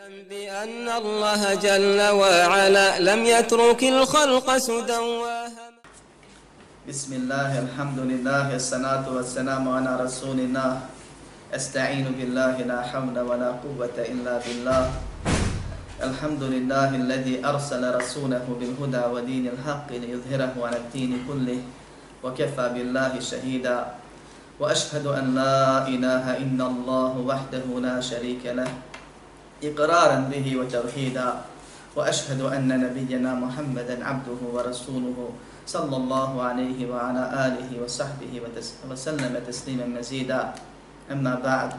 اعلم بأن الله جل وعلا لم يترك الخلق سدى بسم الله الحمد لله الصلاة والسلام على رسول الله. أستعين بالله لا حول ولا قوة إلا بالله. الحمد لله الذي أرسل رسوله بالهدى ودين الحق ليظهره على الدين كله وكفى بالله شهيدا. وأشهد أن لا إله إلا الله وحده لا شريك له. إقرارا به وتوحيدا وأشهد أن نبينا محمدا عبده ورسوله صلى الله عليه وعلى آله وصحبه وسلم تسليما مزيدا أما بعد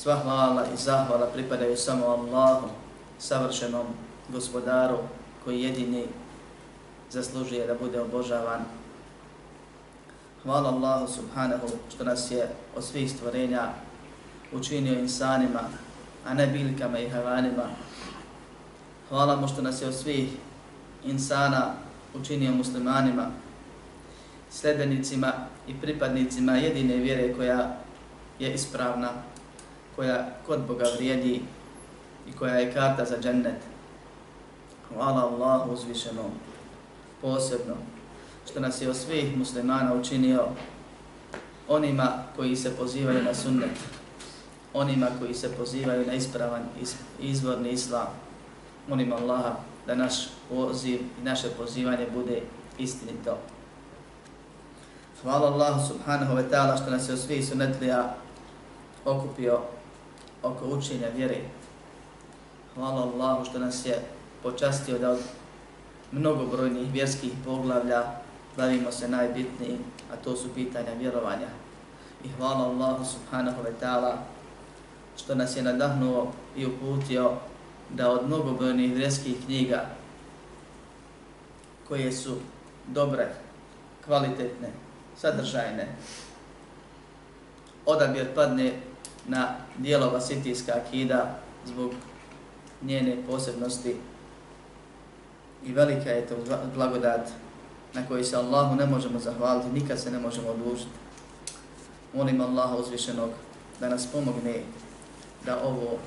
Sva hvala i zahvala pripadaju samo Allahu, savršenom gospodaru koji jedini zaslužuje da bude obožavan. Hvala Allahu subhanahu što nas je od svih stvorenja učinio insanima, a ne biljkama i havanima. Hvala mu što nas je od svih insana učinio muslimanima, sljedbenicima i pripadnicima jedine vjere koja je ispravna, koja kod Boga vrijedi i koja je karta za džennet. Hvala Allahu uzvišenom, posebno, što nas je od svih muslimana učinio onima koji se pozivaju na sunnet, onima koji se pozivaju na ispravan izvorni islam. Molim Allaha da naš poziv i naše pozivanje bude istinito. Hvala Allahu subhanahu wa ta'ala što nas je u svih sunetlija okupio oko učenja vjere. Hvala Allahu što nas je počastio da od mnogobrojnih vjerskih poglavlja bavimo se najbitnijim, a to su pitanja vjerovanja. I hvala Allahu subhanahu wa ta'ala što nas je nadahnuo i uputio da od mnogobrojnih vjerskih knjiga koje su dobre, kvalitetne, sadržajne, odabir padne na dijelo Vasitijska akida zbog njene posebnosti i velika je to blagodat na koji se Allahu ne možemo zahvaliti, nikad se ne možemo odlučiti. Molim Allaha uzvišenog da nas pomogne da ovo,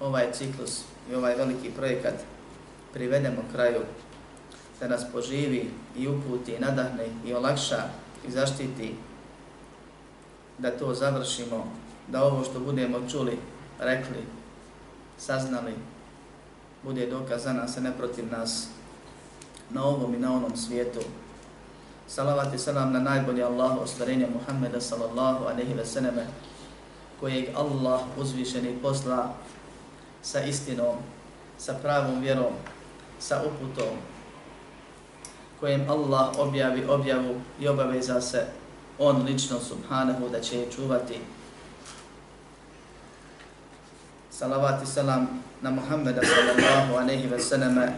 ovaj ciklus i ovaj veliki projekat privedemo kraju, da nas poživi i uputi, nadahne i olakša i zaštiti, da to završimo, da ovo što budemo čuli, rekli, saznali, bude dokaz za nas, a ne protiv nas, na ovom i na onom svijetu. Salavat i salam na najbolji Allahu ostvarenje Muhammeda sallallahu aleyhi ve sallame, kojeg Allah uzvišeni posla sa istinom, sa pravom vjerom, sa uputom, kojem Allah objavi objavu i obaveza se on lično subhanahu da će je čuvati. Salavat i salam na Muhammeda sallallahu aleyhi ve sallame,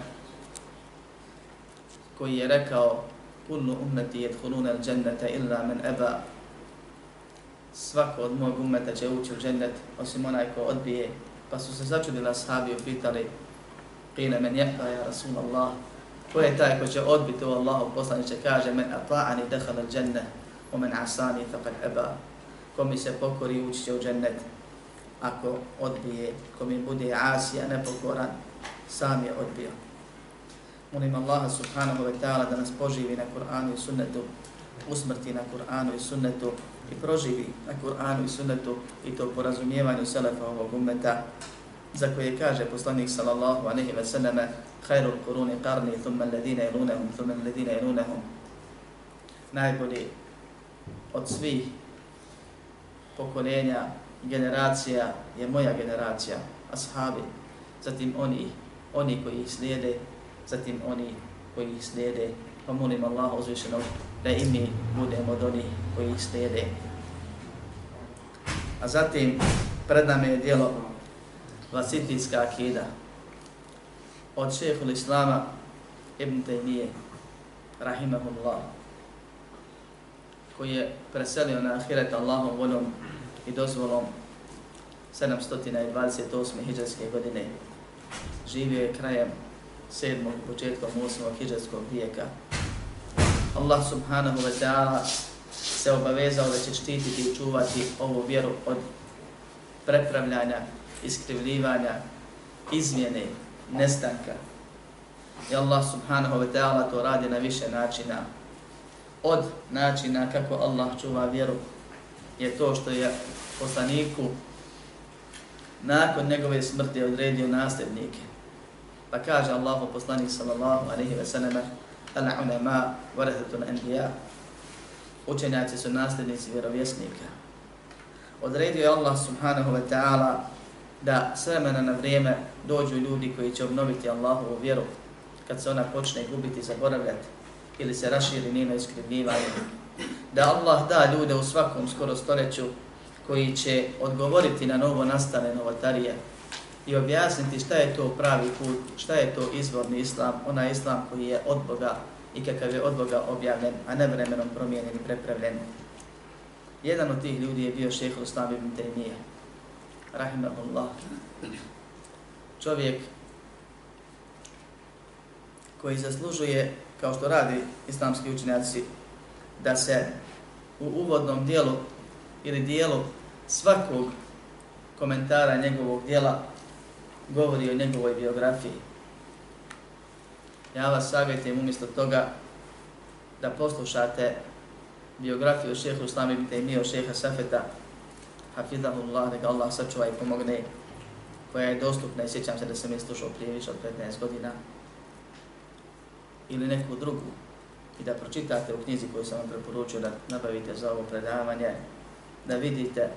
koji je rekao kullu ummeti yadkhuluna al-jannata illa man aba svako od mojeg ummeta će ući u džennet osim onaj ko odbije. Pa su se začudili ashabi i pitali qila men yahta ya rasul Allah ko je taj ko će odbiti u Allahu? Poslaniće, kaže men ata'ani dakhala al-janna wa man asani faqad eba, ko mi se pokori ući će u džennet. Ako odbije ko mi bude asija nepokoran sam je odbio. Molim Allaha subhanahu wa ta'ala da nas poživi na Kur'anu i sunnetu, usmrti na Kur'anu i sunnetu i proživi na Kur'anu i sunnetu i to po razumijevanju selefa ovog ummeta za koje kaže poslanik sallallahu aleyhi ve selleme khairul kuruni qarni thumma alladhina yalunahum thumma alladhina yalunahum. Najbolji od svih pokolenja generacija je moja generacija ashabi. Zatim oni oni koji ih slijede zatim oni koji ih slijede, pa molim Allaha uzvišenog da i mi budemo od onih koji ih slijede. A zatim pred nama je dijelo Vasitijska akida od šehhul Islama Ibn Taymiye, rahimahullah, koji je preselio na ahiret Allahom voljom i dozvolom 728. hijđarske godine. Živio je krajem 7. početkom 8. hijđarskog vijeka. Allah subhanahu wa ta'ala se obavezao da će štititi i čuvati ovu vjeru od prepravljanja iskrivljivanja, izmjene, nestanka. I Allah subhanahu wa ta'ala to radi na više načina. Od načina kako Allah čuva vjeru je to što je poslaniku nakon njegove smrti odredio nasljednike. Pa kaže Allahu poslanik sallallahu alaihi wa sallam Al-ulama varathatul anbiya Učenjaci su nasljednici vjerovjesnika. Odredio je Allah subhanahu wa ta'ala da s vremena na vrijeme dođu ljudi koji će obnoviti Allahovu vjeru kad se ona počne gubiti, zaboravljati ili se raširi njeno iskrivljivanje. Da Allah da ljude u svakom skoro stoljeću koji će odgovoriti na novo nastane novotarije i objasniti šta je to pravi put, šta je to izvorni islam, onaj islam koji je od Boga i kakav je od Boga objavljen, a ne vremenom promijenjen i prepravljen. Jedan od tih ljudi je bio šehr Islam ibn Taymiye, rahimahullah. Čovjek koji zaslužuje, kao što radi islamski učenjaci, da se u uvodnom dijelu ili dijelu svakog komentara njegovog dijela govori o njegovoj biografiji. Ja vas savjetujem umjesto toga da poslušate biografiju šeha Uslama ibn Taymiyyah, šeha Safeta, hafidahullah, neka Allah sačuva i pomogne, koja je dostupna i sjećam se da sam je slušao prije više od 15 godina, ili neku drugu i da pročitate u knjizi koju sam vam preporučio da nabavite za ovo predavanje, da vidite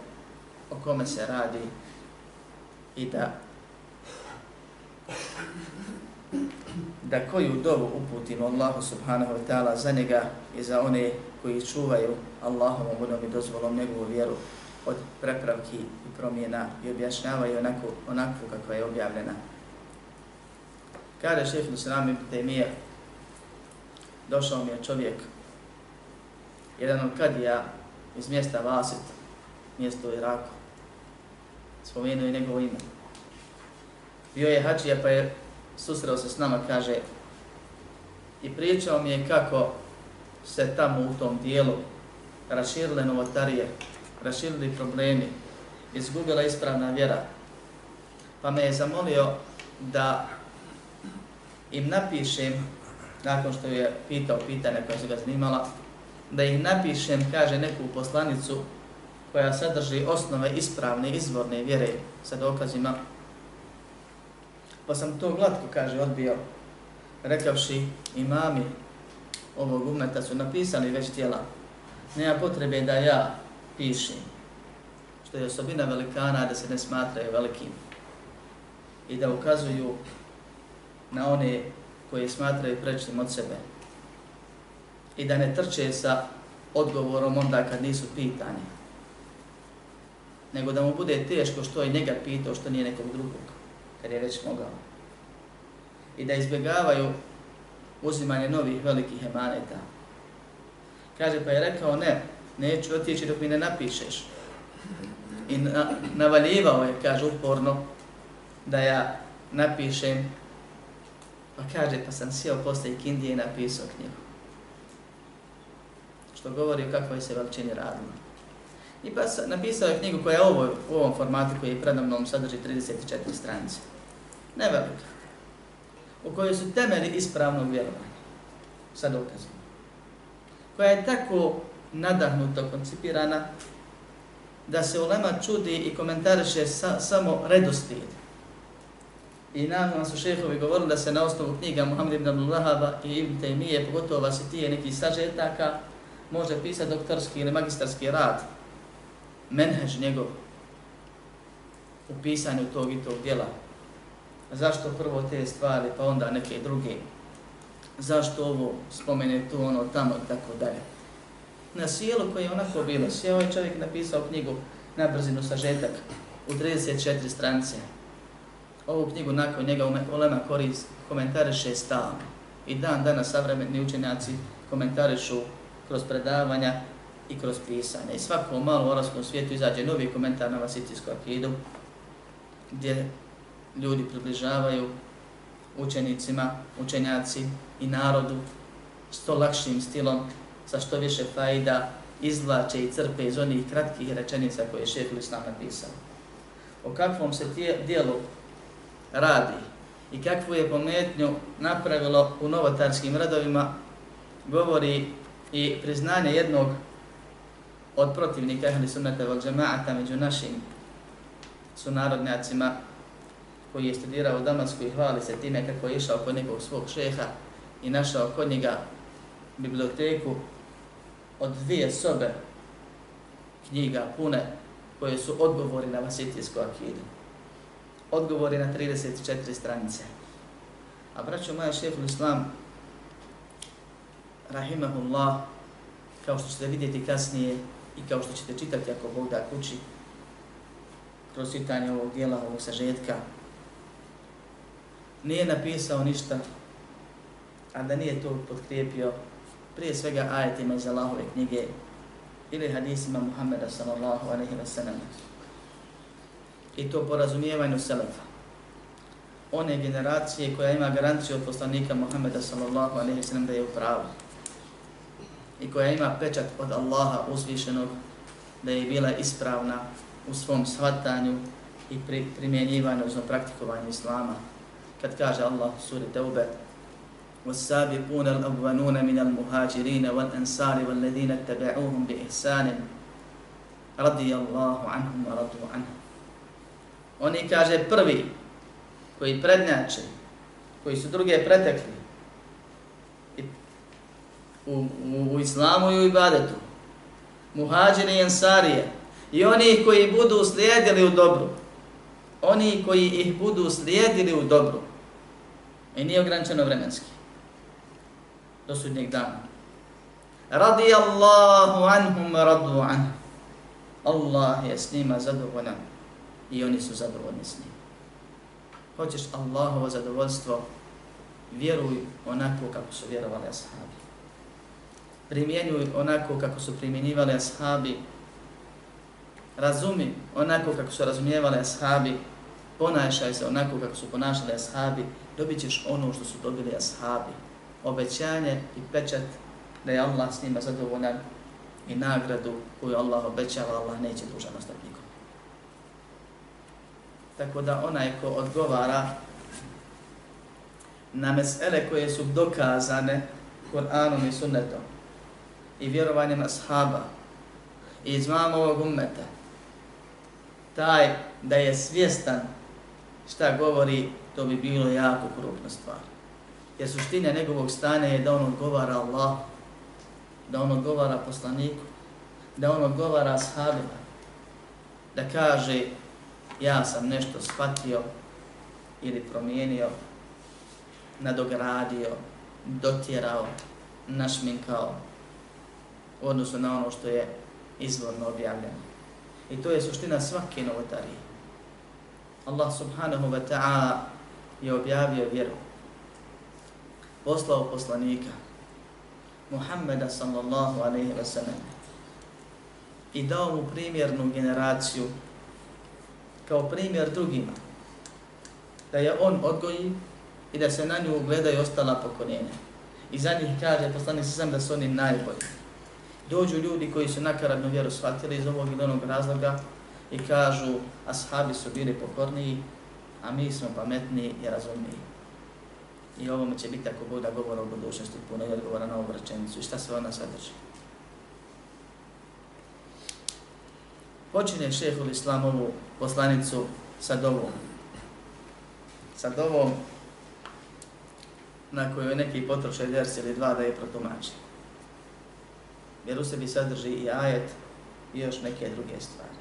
o kome se radi i da da koju dovu uputimo Allahu subhanahu wa ta'ala za njega i za one koji čuvaju Allahom budom i dozvolom njegovu vjeru od prepravki i promjena i objašnjavaju onako, onako kako je objavljena. Kada šef Nusram ibn Taymiye, došao mi je čovjek, jedan od kadija iz mjesta Vasit, mjesto u Iraku. Spomenuo je njegovo ime. Bio je hađija pa je susreo se s nama, kaže, i pričao mi je kako se tamo u tom dijelu raširile novotarije, raširili problemi, izgubila ispravna vjera. Pa me je zamolio da im napišem nakon što je pitao pitanje koja se ga zanimala, da ih napišem, kaže, neku poslanicu koja sadrži osnove ispravne, izvorne vjere sa dokazima. Pa sam to glatko, kaže, odbio, rekavši imami ovog umeta su napisali već tijela. Nema potrebe da ja pišem, što je osobina velikana da se ne smatraju velikim. I da ukazuju na one koje smatraju prečnim od sebe. I da ne trče sa odgovorom onda kad nisu pitani, nego da mu bude teško što je njega pitao, što nije nekog drugog, kad je već mogao. I da izbjegavaju uzimanje novih velikih emaneta. Kaže, pa je rekao, ne, neću otići dok mi ne napišeš. I na, navaljivao je, kaže, uporno, da ja napišem Pa kaže, pa sam sjeo posle Indije i napisao knjigu. Što govori o kakvoj se veličini radilo. I pa napisao je knjigu koja je ovo, u ovom formatu koji je predamnom sadrži 34 stranice. Ne velika. U kojoj su temeli ispravnog vjerovanja. Sa dokazom. Koja je tako nadahnuto koncipirana da se ulema čudi i komentariše sa, samo redostijed I nam su šehovi govorili da se na osnovu knjiga Muhammed ibn Abdullahaba i Ibn Taymije, pogotovo vas i tije neki sažetaka, može pisati doktorski ili magistarski rad, menhež njegov, u pisanju tog i tog djela. Zašto prvo te stvari, pa onda neke druge? Zašto ovo spomene tu, ono, tamo i tako dalje? Na sjelu koje je onako bilo, sjeo ovaj čovjek napisao knjigu na brzinu sažetak u 34 stranice, ovu knjigu nakon njega Olema Koris komentariše stalno. I dan danas savremeni učenjaci komentarišu kroz predavanja i kroz pisanje. I svako malo u arabskom svijetu izađe novi komentar na Vasitijsku akidu, gdje ljudi približavaju učenicima, učenjaci i narodu s to lakšim stilom, sa što više fajda, izvlače i crpe iz onih kratkih rečenica koje je šehr Islam napisao. o kakvom se dijelu radi i kakvu je pometnju napravilo u novotarskim radovima, govori i priznanje jednog od protivnika ehli sunnata wal džemaata među našim sunarodnjacima koji je studirao u Damasku i hvali se time kako je išao kod nekog svog šeha i našao kod njega biblioteku od dvije sobe knjiga pune koje su odgovori na vasitijsku akidu. Odgovori na 34 stranice. A braćo moja šefu islam, rahimahullah, kao što ćete vidjeti kasnije i kao što ćete čitati ako Bog da kući, kroz čitanje ovog dijela, ovog sažetka, nije napisao ništa, a da nije to podkrijepio prije svega ajetima iz Allahove knjige ili hadisima Muhammeda sallallahu alaihi wa sallam. I to po razumijevanju selefa. One generacije koja ima garanciju od poslanika Muhammeda sallallahu alaihi wa sallam da je u pravu I koja ima pečat od Allaha uzvišenog da je bila ispravna u svom shvatanju i pri, primjenjivanju, odnosno praktikovanju Islama. Kad kaže Allah u suri Teube, والسابقون الأولون من المهاجرين والأنصار والذين اتبعوهم بإحسان رضي الله عنهم ورضوا عنه Oni kaže prvi koji prednjače, koji su druge pretekli u, u, u islamu i u ibadetu, muhađiri i ensarije, i oni koji budu slijedili u dobru, oni koji ih budu slijedili u dobru, i nije ograničeno vremenski, do sudnjeg dana. Radi Allahu anhum radu an. Allah je s njima zadovoljan i oni su zadovoljni s njim. Hoćeš Allahovo zadovoljstvo, vjeruj onako kako su vjerovali ashabi. Primjenjuj onako kako su primjenjivali ashabi. Razumi onako kako su razumijevali ashabi. Ponašaj se onako kako su ponašali ashabi. Dobit ćeš ono što su dobili ashabi obećanje i pečat da je Allah s njima zadovoljan i nagradu koju Allah obećava, Allah neće dužan ostati nikom. Tako da onaj ko odgovara na mesele koje su dokazane Kur'anom i sunnetom i vjerovanjem ashaba. I izmam ovog ummeta, taj da je svjestan šta govori, to bi bilo jako krupna stvar. Jer suština njegovog stanja je da on odgovara Allah, da on odgovara poslaniku, da on odgovara ashabima, da kaže ja sam nešto shvatio ili promijenio, nadogradio, dotjerao, našminkao, u odnosu na ono što je izvorno objavljeno. I to je suština svake novotarije. Allah subhanahu wa ta'ala je objavio vjeru poslao poslanika Muhammeda sallallahu alaihi wa sallam i dao mu primjernu generaciju kao primjer drugima da je on odgoji i da se na nju ugledaju ostala pokoljenja. I za njih kaže poslanik sam da su oni najbolji. Dođu ljudi koji su nakaradnu vjeru shvatili iz ovog ili onog razloga i kažu ashabi su bili pokorniji, a mi smo pametniji i razumniji. I ovome će biti ako bude govora o budućnosti puno i odgovora na ovu rečenicu. I šta se ona sadrži? Počinje šehul islam ovu poslanicu sa dovom. Sa dovom na kojoj neki potroše ders ili dva da je protumači. Jer u sebi sadrži i ajet i još neke druge stvari.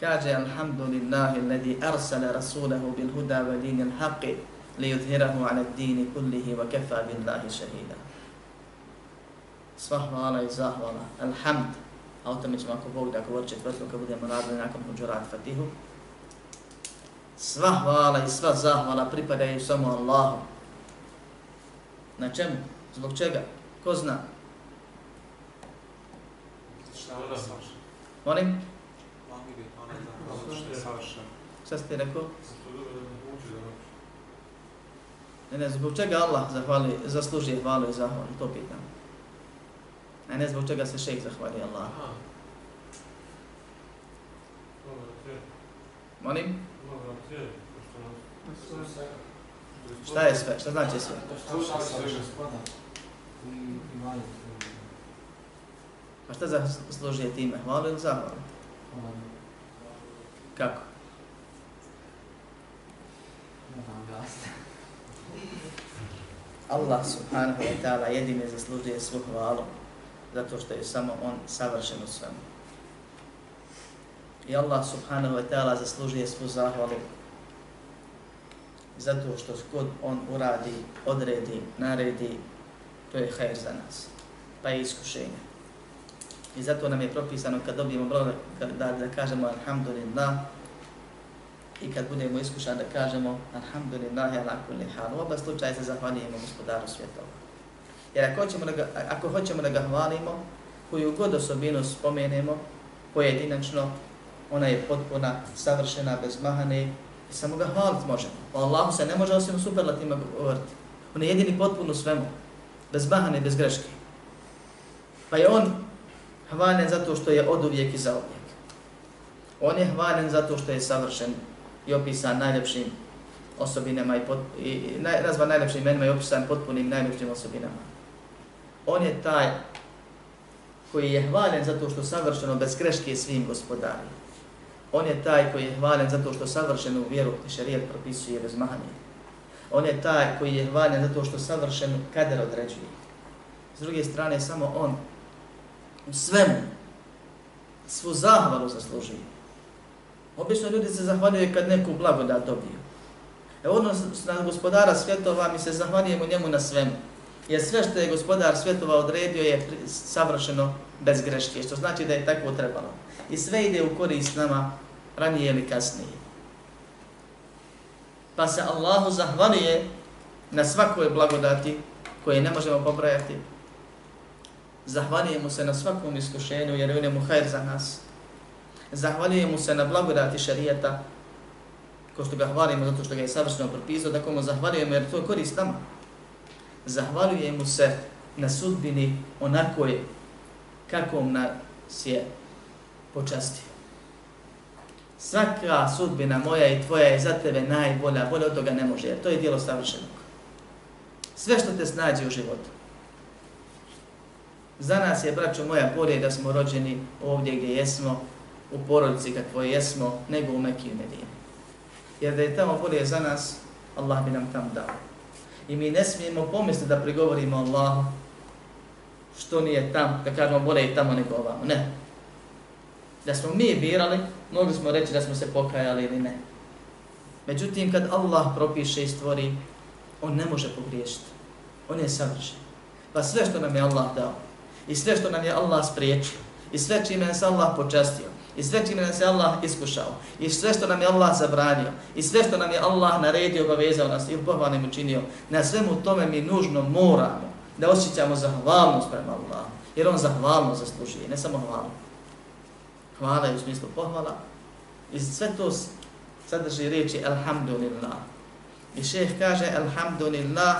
Kaže, alhamdulillahi, alladhi arsala rasulahu bil huda wa dinil haqi, li yudhirahu ala dini kullihi wa kafa billahi shahida. Sva hvala i zahvala, alhamd, a o tome ćemo ako Bog da govori četvrtkom kad budemo radili nakon Huđurat Fatihu. Sva hvala i sva zahvala pripadaju samo Allahu. Na čemu? Zbog čega? Ko zna? Savršen? Molim? Šta ste rekao? Ne, ne, zbog čega Allah zahvali, zaslužuje hvalu i zahvalu, to pitam. Ne, ne, zbog čega se šejk zahvali Allah. Molim? Šta je sve? Šta znači sve? Šta znači sve? Pa šta zaslužuje time? Hvala ili zahvala? Kako? Allah subhanahu wa ta'ala jedine zaslužuje svu hvalu zato što je samo on savršen u svemu. I Allah subhanahu wa ta'ala zaslužuje svu zahvalu zato što god on uradi, odredi, naredi, to je hajr za nas, pa je iskušenje. I zato nam je propisano kad dobijemo broj da, da kažemo alhamdulillah i kad budemo iskušani da kažemo alhamdulillah ala kulli hal. U oba slučaja se zahvalijemo gospodaru svjetova. Jer ako hoćemo da ga, ako hoćemo da ga hvalimo, koju god osobinu spomenemo, pojedinačno, ona je potpuna, savršena, bez mahane i samo ga hvaliti možemo. O Allahu se ne može osim superlatima govoriti. On je jedini potpun u svemu, bez mahane, bez greške. Pa je on hvaljen zato što je od uvijek i za uvijek. On je hvaljen zato što je savršen i opisan najljepšim osobinama i, pot, i, naj, nazvan najljepšim imenima i opisan potpunim najljepšim osobinama. On je taj koji je hvaljen zato što savršeno bez greške svim gospodari. On je taj koji je hvaljen zato što savršenu vjeru i šarijet propisuje bez mahanje. On je taj koji je hvaljen zato što savršen kader određuje. S druge strane, samo on u svemu svu zahvalu zaslužuje. Obično ljudi se zahvaljuju kad neku blagodat dobiju. E odnos na gospodara svjetova mi se zahvaljujemo njemu na svemu. Jer sve što je gospodar svjetova odredio je savršeno bez greške, što znači da je tako trebalo. I sve ide u korist nama ranije ili kasnije. Pa se Allahu zahvaljuje na svakoj blagodati koje ne možemo pobrajati. Zahvaljujemo se na svakom iskušenju jer je u njemu hajr za nas zahvaljujemo se na blagodati šarijeta, ko što ga hvalimo zato što ga je savršeno propisao, da komu zahvaljujemo jer to je korist nama. Zahvaljujemo se na sudbini onakoj kakom nas je počastio. Svaka sudbina moja i tvoja je za tebe najbolja, bolje od toga ne može, jer to je dijelo savršenog. Sve što te snađe u životu. Za nas je, braćo moja, bolje da smo rođeni ovdje gdje jesmo, u porodici kakvo jesmo, nego u Mekiji i Medini. Jer da je tamo bolje za nas, Allah bi nam tam dao. I mi ne smijemo pomisliti da prigovorimo Allahu što nije tam, da kažemo bolje je tamo nego ovamo. Ne. Da smo mi birali, mogli smo reći da smo se pokajali ili ne. Međutim, kad Allah propiše i stvori, on ne može pogriješiti. On je savršen. Pa sve što nam je Allah dao i sve što nam je Allah spriječio. I sve čime nas Allah počastio. I sve čime nas je Allah iskušao, i sve što nam je Allah zabranio, i sve što nam je Allah naredio, obavezao nas ili pohvalnim učinio, na svemu tome mi nužno moramo da osjećamo zahvalnost prema Allahu, jer on zahvalnost zaslužuje, ne samo hvala. Hvala je u smislu pohvala, i sve to sadrži riječi Alhamdulillah. I šeheh kaže Alhamdulillah,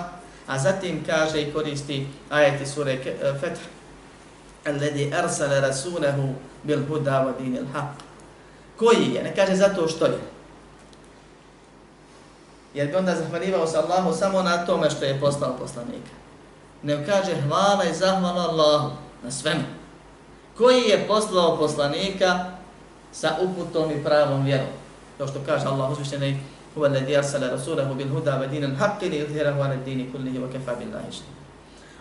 a zatim kaže i koristi ajeti sure eh, Fetih, Alladhi arsala rasulahu bil huda wa dinil haq. Koji je? Ne kaže zato što je. Jer bi onda zahvalivao se Allahu samo na tome što je poslao poslanika. Ne kaže hvala i zahvala Allahu na svemu. Koji je poslao poslanika sa uputom i pravom vjerom. To što kaže Allah uzvišeni huwa alladhi arsala rasulahu bil huda wa dinil haqq li yudhhirahu ala ad-din kullihi wa kafa billahi shahida.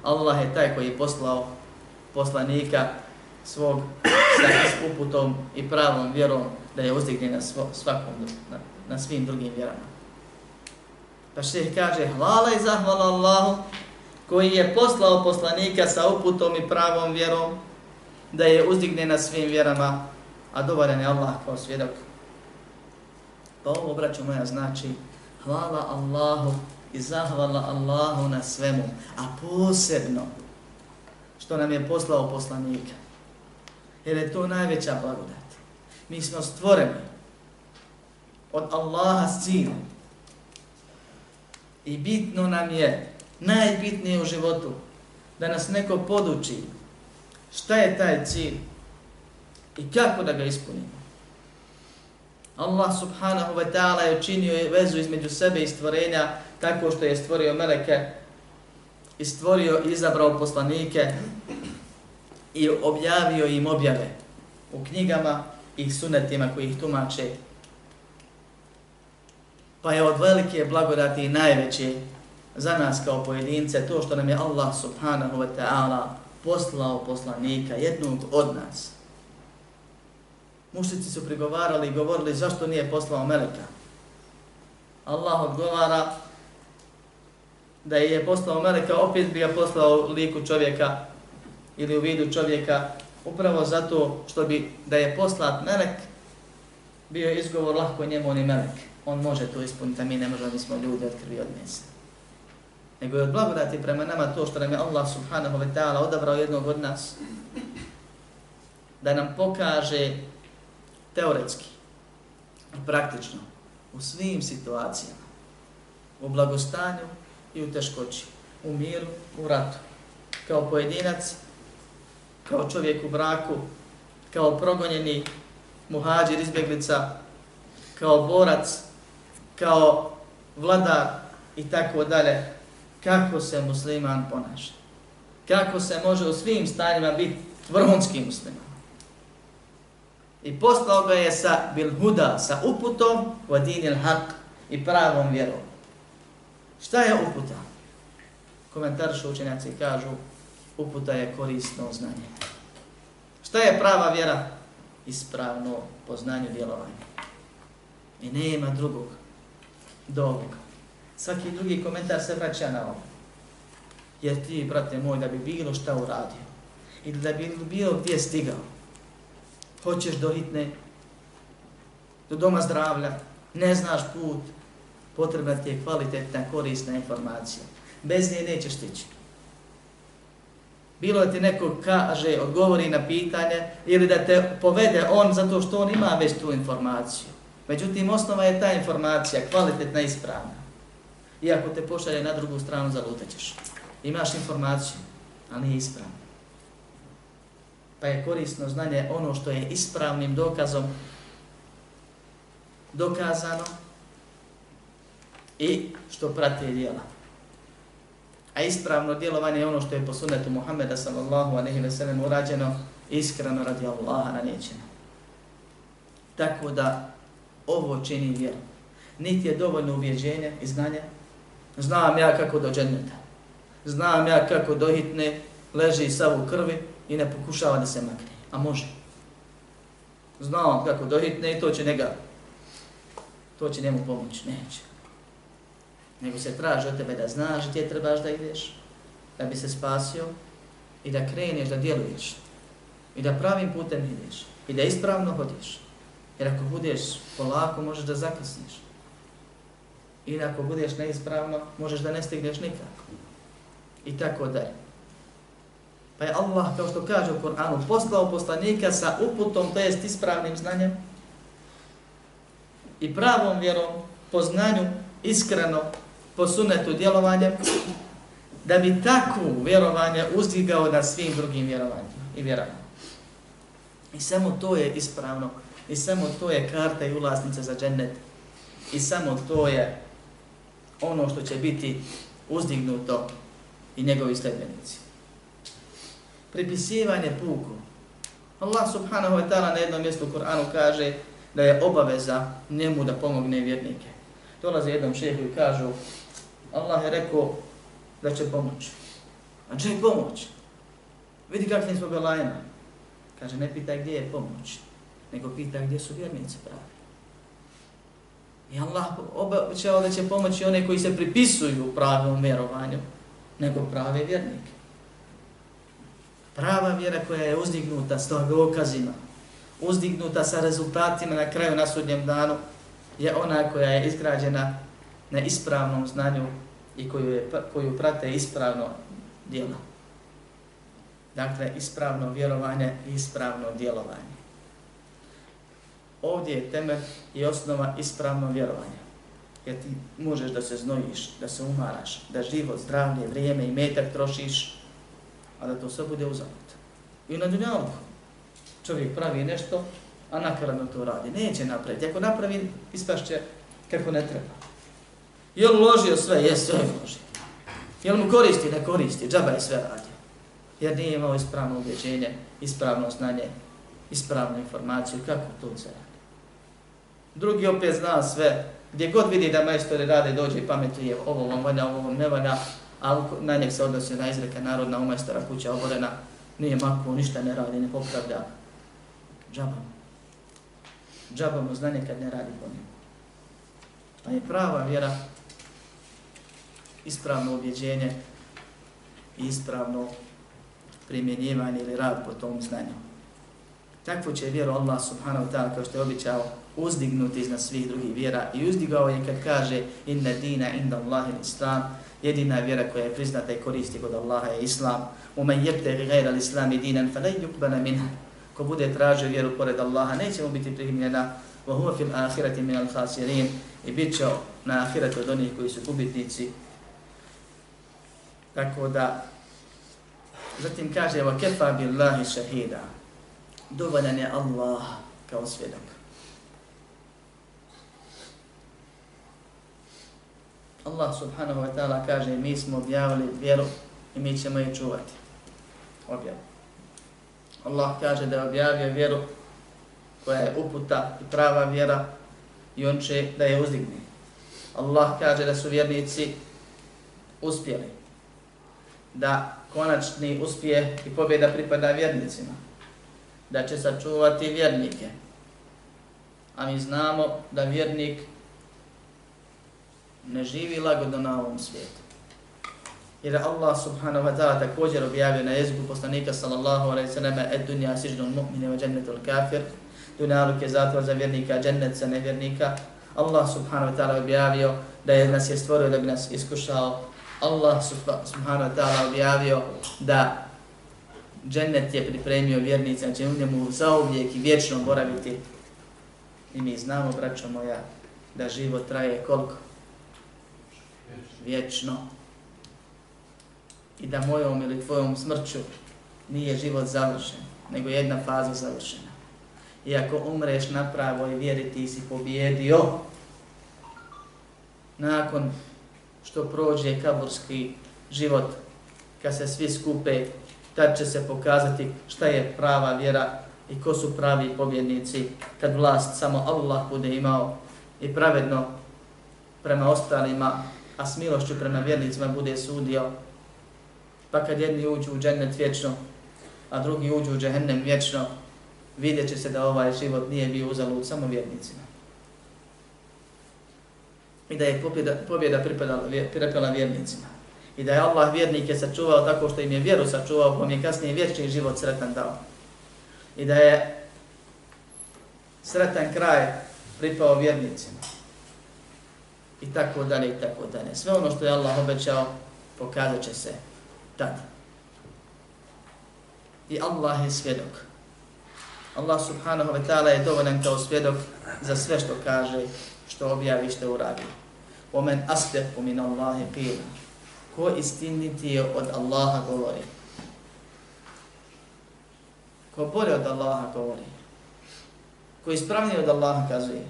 Allah je taj koji je poslao poslanika svog sa uputom i pravom vjerom da je uzdigne na svo, svakom, na, na svim drugim vjerama. Pa šeh kaže hvala i zahvala Allahu koji je poslao poslanika sa uputom i pravom vjerom da je uzdigne na svim vjerama, a dovoljan je Allah kao svjedok. Pa ovo, braćo moja, znači hvala Allahu i zahvala Allahu na svemu, a posebno što nam je poslao poslanika. Jer je to najveća blagodat. Mi smo stvoreni od Allaha s cilom. I bitno nam je, najbitnije u životu, da nas neko poduči šta je taj cilj i kako da ga ispunimo. Allah subhanahu wa ta'ala je učinio vezu između sebe i stvorenja tako što je stvorio meleke i stvorio i izabrao poslanike i objavio im objave u knjigama i sunetima koji ih tumače. Pa je od velike blagodati i najveće za nas kao pojedince to što nam je Allah subhanahu wa ta'ala poslao poslanika, jednog od nas. Mušnici su prigovarali i govorili zašto nije poslao Meleka. Allah odgovara da je poslao Meleka, opet bi ga poslao u liku čovjeka ili u vidu čovjeka, upravo zato što bi da je poslat Melek, bio izgovor lahko njemu on je Melek. On može to ispuniti, a mi ne možemo, mi smo ljudi od krvi od mesa. Nego je od blagodati prema nama to što nam je Allah subhanahu wa ta'ala odabrao jednog od nas, da nam pokaže teoretski i praktično u svim situacijama, u blagostanju i u teškoći, u miru, u ratu, kao pojedinac, kao čovjek u braku, kao progonjeni muhađir izbjeglica, kao borac, kao vladar i tako dalje, kako se musliman ponaša. Kako se može u svim stanjima biti vrhunski musliman. I poslao ga je sa bil huda, sa uputom vadinil haq i pravom vjerom. Šta je uputa? Komentarši učenjaci kažu uputa je korisno znanje. Šta je prava vjera? Ispravno poznanje djelovanja. I nema drugog do ovoga. Svaki drugi komentar se vraća na ovo. Jer ti, brate moj, da bi bilo šta uradio ili da bi bilo gdje stigao, hoćeš do hitne, do doma zdravlja, ne znaš put, potrebna ti je kvalitetna, korisna informacija. Bez nje nećeš stići. Bilo da ti neko kaže, odgovori na pitanje ili da te povede on zato što on ima već tu informaciju. Međutim, osnova je ta informacija, kvalitetna i ispravna. ako te pošalje na drugu stranu, zalutaćeš. Imaš informaciju, ali nije ispravna pa je korisno znanje ono što je ispravnim dokazom dokazano i što prati dijela. A ispravno djelovanje je ono što je po sunnetu Muhammeda sallallahu alaihi ve sellem urađeno iskreno radi Allaha na nećeno. Tako da ovo čini vjeru. Niti je dovoljno uvjeđenje i znanje. Znam ja kako do dženneta. Znam ja kako do hitne leži sav u krvi i ne pokušava da se makne. A može. Znam kako dohitne i to će njega, to će njemu pomoći. Neće. Nego se traži od tebe da znaš gdje trebaš da ideš, da bi se spasio i da kreneš, da djeluješ. I da pravim putem ideš. I da ispravno hodiš. Jer ako budeš polako, možeš da zakasniš. I ako budeš neispravno, možeš da ne stigneš nikako. I tako dalje. Pa je Allah, kao što kaže u Koranu, poslao poslanika sa uputom, to jest ispravnim znanjem i pravom vjerom, po znanju, iskreno, po sunetu djelovanjem, da bi takvu vjerovanje uzdigao na svim drugim vjerovanjima i vjerama. I samo to je ispravno, i samo to je karta i ulaznica za džennet, i samo to je ono što će biti uzdignuto i njegovi sledbenici pripisivanje puku. Allah subhanahu wa ta'ala na jednom mjestu u Kur'anu kaže da je obaveza njemu da pomogne vjernike. Dolaze jednom šehu i kažu Allah je rekao da će pomoći. A će pomoć? Vidi kakvim smo belajima. Kaže, ne pitaj gdje je pomoć, nego pitaj gdje su vjernici pravi. I Allah obećao da će pomoći one koji se pripisuju pravom vjerovanju, nego prave vjernike. Prava vjera koja je uzdignuta s dokazima, uzdignuta sa rezultatima na kraju na sudnjem danu, je ona koja je izgrađena na ispravnom znanju i koju, je, koju prate ispravno djelo. Dakle, ispravno vjerovanje i ispravno djelovanje. Ovdje je temelj i osnova ispravno vjerovanje. Jer ti možeš da se znojiš, da se umaraš, da život, zdravlje, vrijeme i metak trošiš a da to sve bude uzavut. I na dunjalku čovjek pravi nešto a nakaradno to radi. Neće napraviti. Ako napravi, ispašće kako ne treba. Je li uložio sve? Je, sve je uložio. Je li mu koristi? Ne koristi. Džaba je sve radio. Jer nije imao ispravno ubjeđenje, ispravno znanje, ispravnu informaciju. Kako to se radi? Drugi opet zna sve. Gdje god vidi da majstori rade, dođe i pametuje ovo vam valja, ovo vam ne valja, a na njeg se odnosi na izreka narodna u majstora kuća oborena, nije mako, ništa ne radi, ne popravlja. Džaba mu. Džaba mu znanje kad ne radi po njemu. Pa je prava vjera, ispravno objeđenje i ispravno primjenjivanje ili rad po tom znanju. Takvu će vjeru Allah subhanahu wa ta'ala kao što je običao uzdignuti iznad svih drugih vjera i uzdigao je kad kaže inna dina inda Allahi islam jedina vjera koja je priznata i koristi kod Allaha je islam. U men jebte gajra l'islami dinan fa lej yukbana minha ko bude tražio vjeru pored Allaha neće mu biti primljena wa huwa fil ahirati min al khasirin. I bit će na ahiretu od onih koji su gubitnici tako da zatim kaže wa kefa billahi shahida dovoljan je Allah kao svjedok Allah subhanahu wa ta'ala kaže mi smo objavili vjeru i mi ćemo je čuvati. Objavu. Allah kaže da je objavio vjeru koja je uputa i prava vjera i on će da je uzdigne. Allah kaže da su vjernici uspjeli. Da konačni uspije i pobjeda pripada vjernicima. Da će sačuvati vjernike. A mi znamo da vjernik ne živi lagodno na ovom svijetu. Jer Allah subhanahu wa ta'ala također objavio na jeziku poslanika sallallahu alaihi sallam et dunja sižnu mu'mine wa džennetul kafir, dunjaluk je zatvor za vjernika, džennet za nevjernika. Allah subhanahu wa ta'ala objavio da je nas je stvorio da bi nas iskušao. Allah subhanahu wa ta'ala objavio da džennet je pripremio vjernica, će znači u njemu zauvijek i vječno boraviti. I mi znamo, braćo moja, da život traje koliko? vječno i da mojom ili tvojom smrću nije život završen, nego jedna faza završena. I ako umreš na pravoj vjeri, ti si pobjedio. Nakon što prođe kaburski život, kad se svi skupe, tad će se pokazati šta je prava vjera i ko su pravi pobjednici, kad vlast samo Allah bude imao i pravedno prema ostalima a s milošću prema vjernicima bude sudio, pa kad jedni uđu u džennet vječno, a drugi uđu u džehennem vječno, vidjet će se da ovaj život nije bio uzalud samo vjernicima. I da je pobjeda, pobjeda pripadala, pripadala vjernicima. I da je Allah vjernike sačuvao tako što im je vjeru sačuvao, pa im je kasnije vječni život sretan dao. I da je sretan kraj pripao vjernicima i tako dalje i tako dalje. Sve ono što je Allah obećao pokazat će se tada. I Allah je svjedok. Allah subhanahu wa ta'ala je dovoljan kao svjedok za sve što kaže, što objavi, što uradi. Omen astepu min Allahi qila. Ko istiniti je od Allaha govori. Ko bolje od Allaha govori. Ko ispravnije od Allaha kazuje.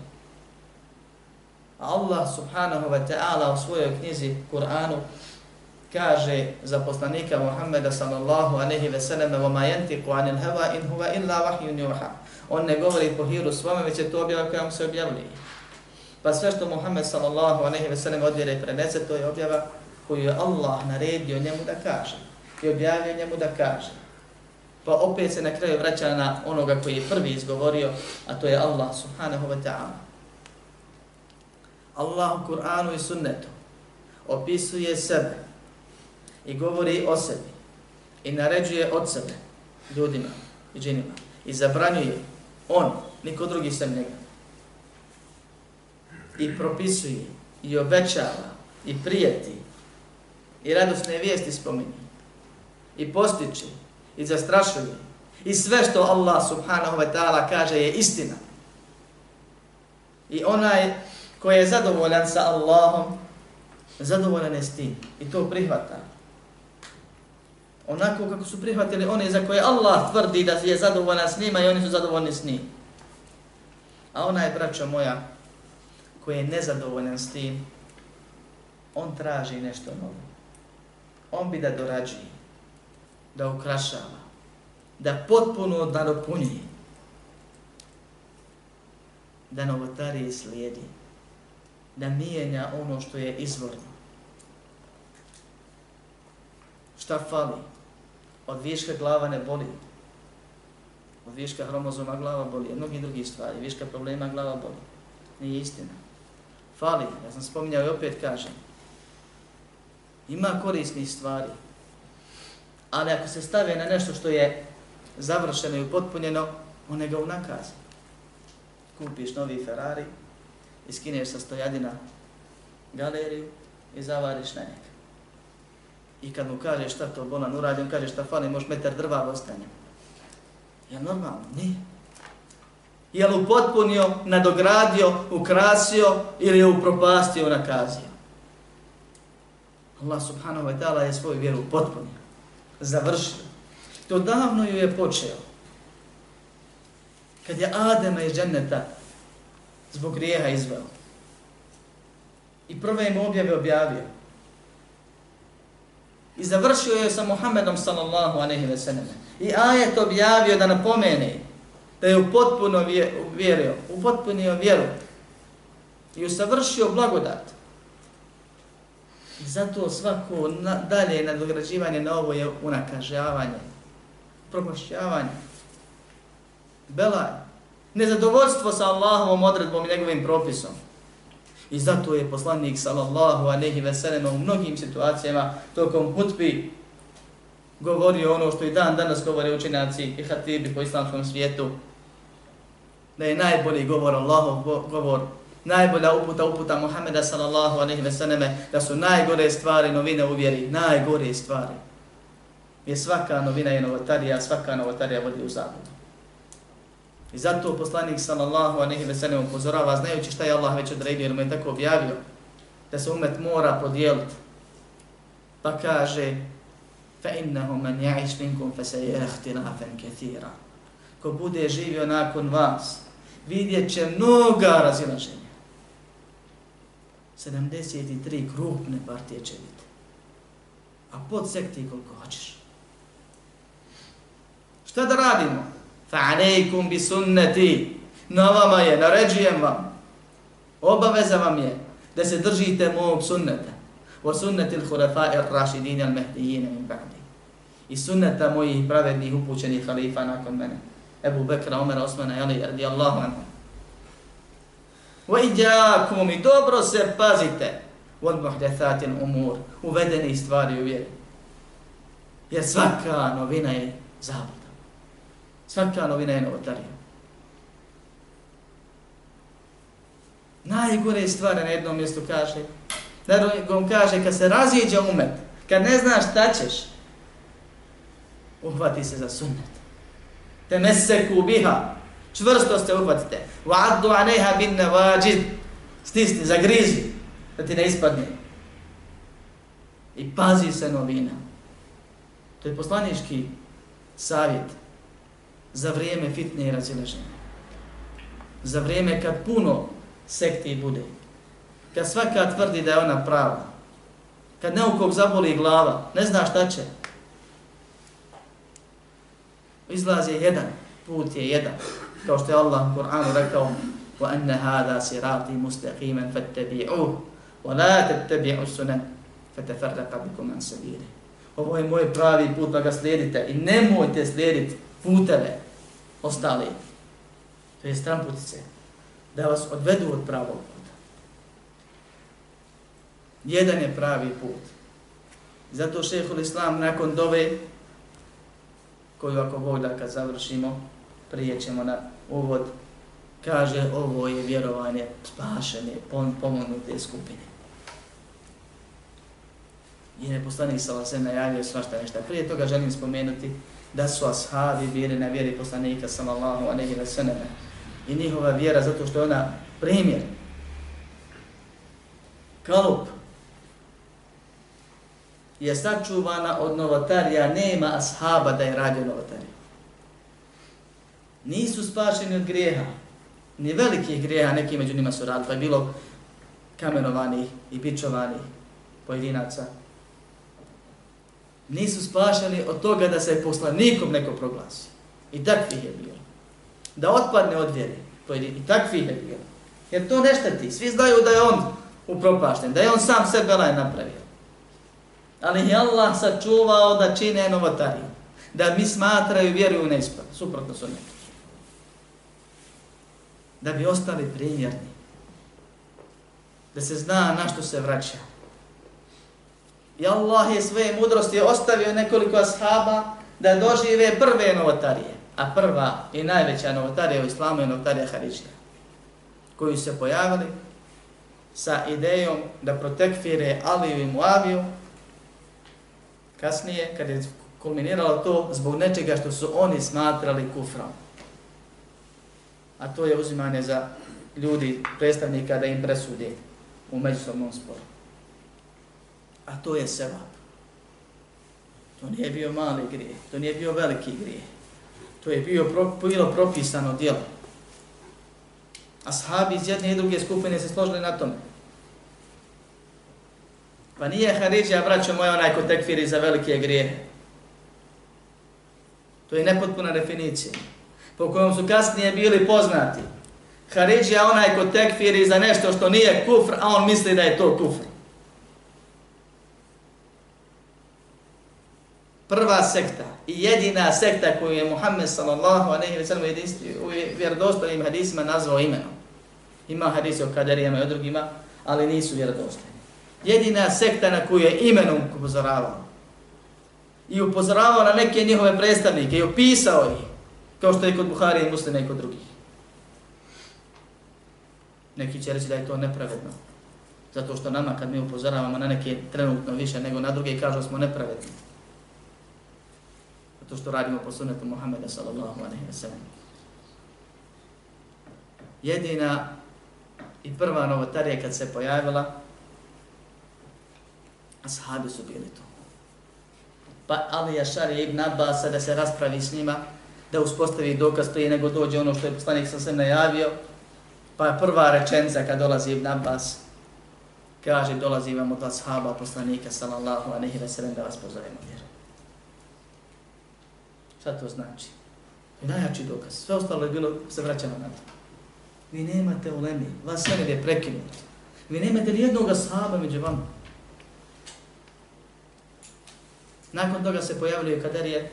Allah subhanahu wa ta'ala u svojoj knjizi Kur'anu kaže za poslanika Muhammeda sallallahu alaihi ve selleme وَمَا يَنْتِقُ عَنِ الْهَوَا إِنْ هُوَ إِلَّا وَحْيٌ يُوحَا On ne govori po hiru svome, već je to objava koja mu se objavili. Pa sve što Muhammed sallallahu alejhi ve sellem odvjere i prenese, to je objava koju je Allah naredio njemu da kaže. I objavio njemu da kaže. Pa opet se na kraju vraća na onoga koji je prvi izgovorio, a to je Allah subhanahu wa ta'ala. Allah u Kur'anu i sunnetu opisuje sebe i govori o sebi i naređuje od sebe ljudima i džinima i zabranjuje on, niko drugi sem njega i propisuje i obećava i prijeti i radosne vijesti spominje i postiče i zastrašuje i sve što Allah subhanahu wa ta'ala kaže je istina i onaj koji je zadovoljan sa Allahom, zadovoljan je s tim i to prihvata. Onako kako su prihvatili one za koje Allah tvrdi da je zadovoljan s njima i oni su zadovoljni s njim. A onaj, braćo moja, koji je nezadovoljan s tim, on traži nešto novo. On bi da dorađi, da ukrašava, da potpuno da dopunji, da novotari slijedi, da mijenja ono što je izvorno. Šta fali? Od viška glava ne boli. Od viška hromozoma glava boli. Od mnogih drugih stvari. Viška problema glava boli. Nije istina. Fali. Ja sam spominjao i opet kažem. Ima korisnih stvari. Ali ako se stave na nešto što je završeno i upotpunjeno, one ga unakaze. Kupiš novi Ferrari, iskineš sa stojadina galeriju i zavariš na njega. I kad mu kaže šta to bolan uradi, on kaže šta fali, možeš metar drva ostanje. Ja normalno? Nije. Je li upotpunio, nadogradio, ukrasio ili je upropastio, nakazio? Allah subhanahu wa ta'ala je svoju vjeru upotpunio, završio. To davno ju je počeo. Kad je Adema iz dženneta zbog grijeha izveo. I prve im objave objavio. I završio je sa Muhammedom sallallahu aleyhi ve sellem. I ajet objavio da napomene da je u potpuno vjerio, u vjeru i usavršio blagodat. I zato svako na, dalje nadograđivanje na ovo je unakažavanje, promošćavanje, belaj, nezadovoljstvo sa Allahovom odredbom i njegovim propisom. I zato je poslanik sallallahu alejhi ve sellem u mnogim situacijama tokom hutbi govorio ono što i dan danas govore učenjaci i hatibi po islamskom svijetu, da je najbolji govor Allahov govor, najbolja uputa uputa Muhameda sallallahu alejhi ve selleme, da su najgore stvari novine u vjeri, najgore stvari. Je svaka novina je novotarija, svaka novotarija vodi u zabludu. I zato poslanik sallallahu alejhi ve sallam upozorava znajući šta je Allah već odredio jer mu je tako objavio da se umet mora podijeliti. Pa kaže فَإِنَّهُ مَنْ man ya'ish minkum fa كَثِيرًا. Ko bude živio nakon vas, vidjet će mnoga razilaženja. 73 krupne partije će biti. A pod sekti koliko hoćeš. Šta da radimo? فَعَلَيْكُمْ بِسُنَّتِ. Na vama je, naređujem vam. Obaveza vam je da se držite mog sunneta. Wa sunnati al-khulafa'i ar-rashidin al-mahdiyyin min ba'di. I sunnata mojih pravednih upućenih halifa nakon mene. Ebu Bekra, Omer, Osmana, Ali, radijallahu anhu. Wa iđakum i dobro se pazite od muhdethatin umur, uvedeni stvari u vjeri. Jer svaka novina je zabluda. Svaka novina je novotarija. Najgore stvari na jednom mjestu kaže, da kaže, kad se raziđe umet, kad ne znaš šta ćeš, uhvati se za sunnet. Te meseku biha, čvrsto ste uhvatite. Vaddu aneha bin nevajid, stisni, zagrizi, da ti ne ispadne. I pazi se novina. To je poslanički savjet za vrijeme fitne i razilaženja. Za vrijeme kad puno sekti bude Kad svaka tvrdi da je ona prava. Kad neukog zaboli glava, ne zna šta će. Izlaz je jedan, put je jedan. Kao što je Allah u Kur'anu rekao وَأَنَّ هَذَا سِرَاطِ مُسْتَقِيمًا فَاتَّبِعُوهُ وَلَا تَتَّبِعُوا السُّنَنِ فَتَفَرَّقَ بِكُمْ عَنْ سَبِيلِ Ovo je moj pravi put, pa ga slijedite i nemojte slijediti puteve ostali, to je stramputice, da vas odvedu od pravog puta. Jedan je pravi put. Zato šehhul islam nakon dove, koju ako Bog da kad završimo, prijećemo na uvod, kaže ovo je vjerovanje spašene, pomognute skupine. Jer je poslanik sa vasem najavio svašta nešta. Prije toga želim spomenuti da su ashabi bili na vjeri poslanika sallallahu alejhi ve sellem i njihova vjera zato što je ona primjer kalup je sačuvana od novotarija, nema ashaba da je radio novotarija. Nisu spašeni od grijeha, ni velikih grijeha, neki među njima su radili, pa je bilo kamenovanih i bičovanih pojedinaca. Nisu spašeni od toga da se poslanikom neko proglasi. I takvih je bilo. Da otpadne od vjere. I takvih je bilo. Jer to ne šteti. Svi znaju da je on upropašten, da je on sam sebe laj napravio. Ali je Allah sačuvao da čine novotariju. Da mi smatraju vjeru u neispad. Suprotno su neki. Da bi ostali primjerni. Da se zna na što se vraća. I Allah je svoje mudrosti ostavio nekoliko ashaba da dožive prve novotarije. A prva i najveća novotarija u islamu je novotarija Haridžija. koju se pojavili sa idejom da protekfire Aliju i Muaviju. Kasnije, kad je kulminiralo to zbog nečega što su oni smatrali kufrom. A to je uzimanje za ljudi, predstavnika da im presudi u međusobnom sporu. A to je sevap. To nije bio mali grije, to nije bio veliki grije. To je bio pro, bilo propisano djelo. Ashabi iz jedne i druge skupine se složili na tome. Pa nije Haridžija, braćo moja, onaj ko tekfiri za velike grije. To je nepotpuna definicija. Po kojom su kasnije bili poznati. Haridžija onaj ko tekfiri za nešto što nije kufr, a on misli da je to kufr. Prva sekta i jedina sekta koju je Muhammed sallallahu alejhi ve sellem u vjerodostojnim hadisima nazvao imenom. Ima hadise o kaderijama i o drugima, ali nisu vjerodostojni. Jedina sekta na koju je imenom upozoravao. I upozoravao na neke njihove predstavnike i opisao ih, kao što je kod Buhari i Muslima i kod drugih. Neki će reći da je to nepravedno. Zato što nama kad mi upozoravamo na neke trenutno više nego na druge kažu smo nepravedni. Zato što radimo po sunnetu Muhammeda sallallahu alaihi wa sallam. Jedina i prva novotarija kad se pojavila, ashabi su bili to. Pa Ali Jašar ibn Abbas da se raspravi s njima, da uspostavi dokaz prije nego dođe ono što je poslanik sam se najavio, pa prva rečenica kad dolazi Ibn Abbas, kaže dolazi vam od ashaba poslanika sallallahu alaihi ve sellem da vas pozovemo vjeru. Šta to znači? I najjači dokaz. Sve ostalo je bilo, se vraćamo na to. Vi nemate ulemi, vas sve je prekinuti. Vi nemate ni jednog ashaba među vama. Nakon toga se pojavljaju kaderije,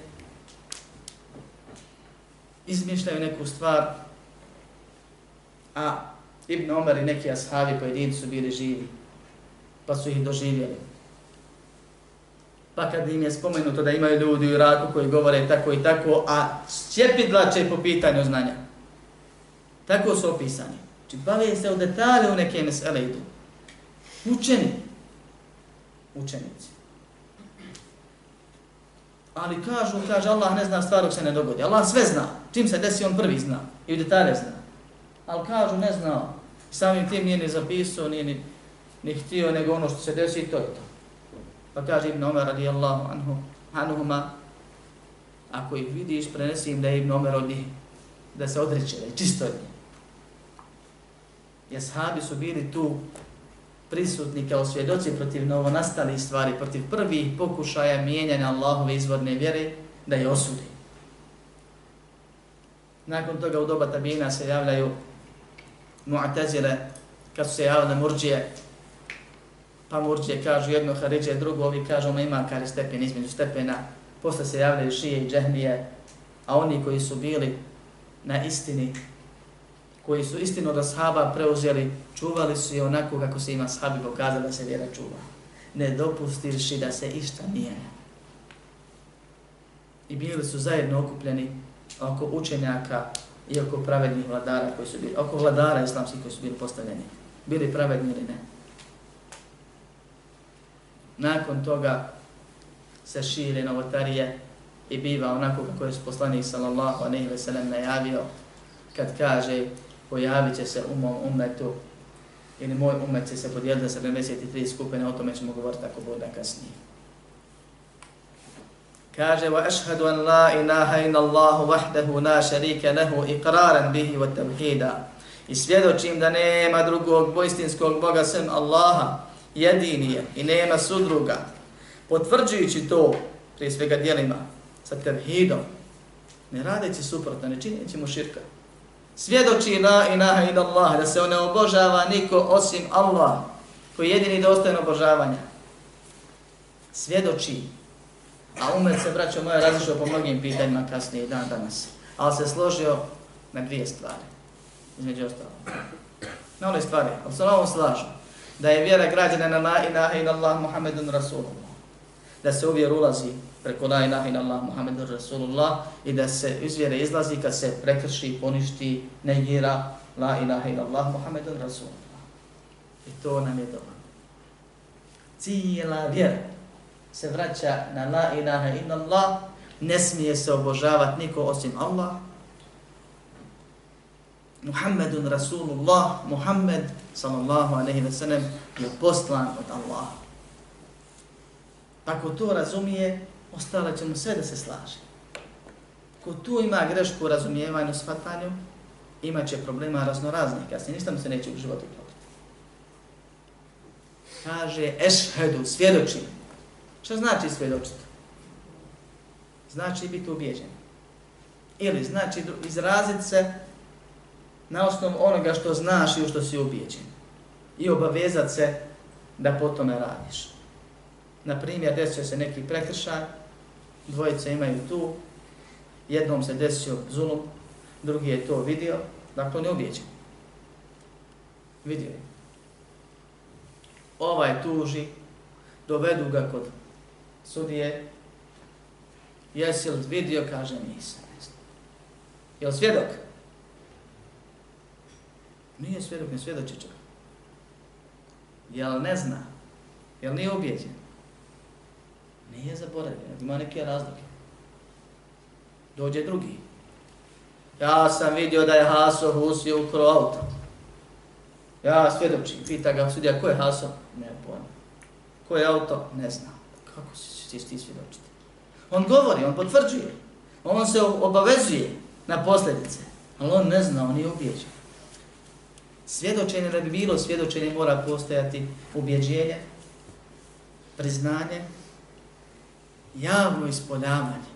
izmišljaju neku stvar, a Ibn Omer i neki ashabi pojedinci su bili živi, pa su ih doživjeli. Pa kad im je spomenuto da imaju ljudi u Iraku koji govore tako i tako, a sjepidlače po pitanju znanja. Tako su opisani. Znači, bave se u detalje u neke mesele idu. Učeni. Učenici. Ali kažu, kaže Allah ne zna stvar se ne dogodi. Allah sve zna. Čim se desi on prvi zna. I u detalje zna. Ali kažu ne znao. Samim tim nije ni zapisao, nije ni, ni htio, nego ono što se desi to je to. Pa kaže Ibn Omer radijallahu anhu, anuhuma, ako ih vidiš, prenesi im da je Ibn Omer od njih, da se odreće, da je čisto od njih. Jashabi su bili tu prisutni kao svjedoci protiv novonastalih stvari, protiv prvih pokušaja mijenjanja Allahove izvorne vjere, da je osudi. Nakon toga u doba tabina se javljaju mu'tazile, kad su se javile murđije, pa murđije kažu jedno, haridže drugo, ovi kažu ma ima kari stepen između stepena, posle se javljaju šije i džehmije, a oni koji su bili na istini, koji su istinu od ashaba preuzeli, čuvali su je onako kako se ima ashabi pokazali da se vjera čuva. Ne dopustirši da se išta mijenja. I bili su zajedno okupljeni oko učenjaka i oko pravednih vladara koji su bili, oko vladara islamskih koji su bili postavljeni. Bili pravedni ili ne. Nakon toga se šire novotarije i biva onako kako je poslanik sallallahu alejhi ve sellem najavio kad kaže pojavit će se u mom umetu ili moj umet će se podijeliti za 73 skupine, o tome ćemo govoriti ako bude kasnije. Kaže, wa ašhadu an la ilaha ina Allahu vahdahu la šarika lehu iqraran bihi wa tavhida. I svjedočim da nema drugog boistinskog Boga sem Allaha, jedini je i nema sudruga. Potvrđujući to, prije svega dijelima, sa tevhidom, ne radeći suprotno, ne činjeći mu širka. Svjedoči la ilaha ila Allah, da se ne obožava niko osim Allah, koji je jedini dostojen obožavanja. Svjedoči, a umet se, braćo moje, razlišao po mnogim pitanjima kasnije dan danas, ali se složio na dvije stvari, između ostalo. Na one stvari, ali se na ovom slažu, da je vjera građana na la ilaha ila Allah Muhammedun Rasulullah, da se uvjer ulazi preko la ilaha ila Allah Muhammedun Rasulullah i da se iz vjere izlazi kad se prekrši, poništi, negira la ilaha ila Allah Muhammedun Rasulullah. I to nam je dobro. Cijela vjera se vraća na la ilaha ila Allah, ne smije se obožavati niko osim Allah, Muhammedun Rasulullah, Muhammed sallallahu alaihi wa sallam je poslan od Allaha. Pa Ako to razumije, ostalo će mu sve da se slaže. Ko tu ima grešku u razumijevanju, shvatanju, imat će problema raznoraznih, kasnije ništa mu se neće u životu klopiti. Kaže, ešhedu, svjedoči. Šta znači svjedočiti? Znači biti ubijeđen. Ili znači izraziti se na osnovu onoga što znaš i u što si ubijeđen. I obavezat se da po tome radiš. Na primjer, desio se neki prekršaj, dvojice imaju tu, jednom se desio zulum, drugi je to vidio, dakle on je ubijeđen. Vidio je. Ovaj tuži, dovedu ga kod sudije, jesi li vidio, kaže nisam. Je li svjedok? Nije svjedok, ne svjedoči čak. Jel ne zna? Jel nije objeđen? Nije zaboravio, ima neke razlike. Dođe drugi. Ja sam vidio da je Haso Husi ukro auto. Ja svjedočim, pita ga sudija, ko je Haso? Ne pojma. Ko je auto? Ne zna. Kako si ti svjedočiti? On govori, on potvrđuje. On se obavezuje na posljedice. Ali on ne zna, on nije ubijeđen. Svjedočenje da bi bilo svjedočenje mora postojati ubjeđenje, priznanje, javno ispoljavanje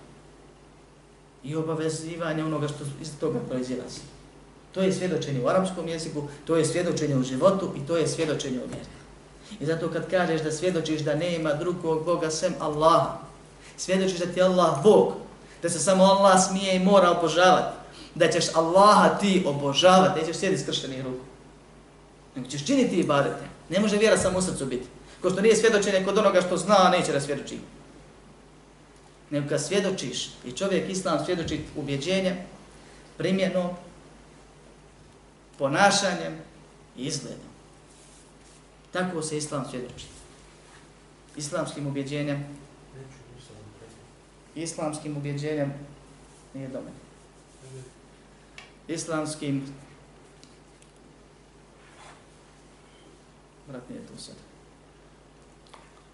i obavezivanje onoga što iz toga proizilazi. To je svjedočenje u arapskom jeziku, to je svjedočenje u životu i to je svjedočenje u vjeri. I zato kad kažeš da svjedočiš da nema drugog Boga sem Allaha, svjedočiš da ti Allah Bog, da se samo Allah smije i mora obožavati, da ćeš Allaha ti obožavati, nećeš sjedi skrštenih ruku nego ćeš činiti ibadete. Ne može vjera samo u srcu biti. Ko što nije svjedočenje kod onoga što zna, neće da svjedoči. Nego kad svjedočiš, i čovjek islam svjedoči ubjeđenjem, primjenom, ponašanjem i izgledom. Tako se islam svjedoči. Islamskim ubjeđenjem, islamskim ubjeđenjem, nije do mene. Islamskim brat nije tu sad.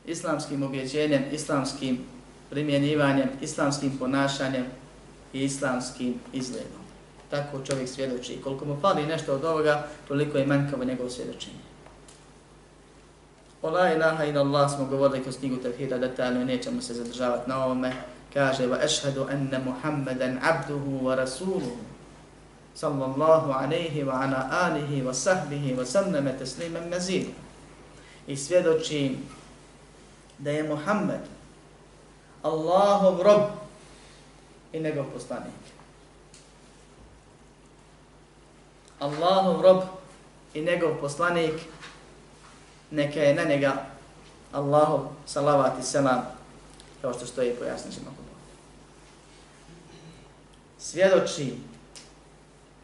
Islamskim ubjeđenjem, islamskim primjenjivanjem, islamskim ponašanjem i islamskim izgledom. Tako čovjek svjedoči. Koliko mu fali nešto od ovoga, toliko je manjkavo njegovo svjedočenje. O la ilaha ila Allah smo govorili kroz knjigu Tevhida detaljno i nećemo se zadržavati na ovome. Kaže, va ešhedu enne Muhammeden abduhu wa rasuluhu sallallahu alaihi wa ala alihi wa sahbihi wa sallame teslimen mazinu i svjedočim da je Muhammed Allahov rob i njegov poslanik. Allahov rob i njegov poslanik neka je na njega Allahov salavat i selam kao što stoji pojasnit ćemo Svjedoči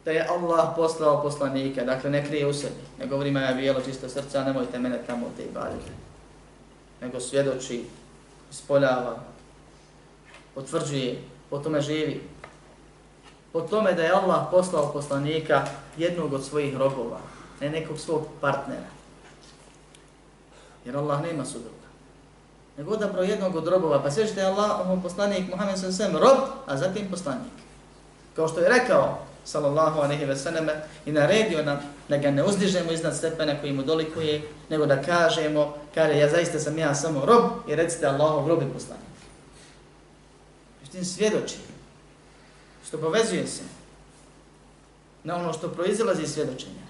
da je Allah poslao poslanika, dakle ne krije u sebi, ne govori maja bijelo čisto srca, nemojte mene tamo te ibadite, nego svjedoči, ispoljava, potvrđuje, po tome živi, po tome da je Allah poslao poslanika jednog od svojih robova, ne nekog svog partnera. Jer Allah nema sudruga. Nego odabro jednog od robova, pa sveđite Allah, ono poslanik Muhammed s.a.v. rob, a zatim poslanik. Kao što je rekao, sallallahu aleyhi ve selleme i naredio nam da ga ne uzdižemo iznad stepena koji mu dolikuje, nego da kažemo, kare, ja zaista sam ja samo rob i recite Allahov rob i poslanik tim svjedoči, što povezuje se na ono što proizilazi iz svjedočenja,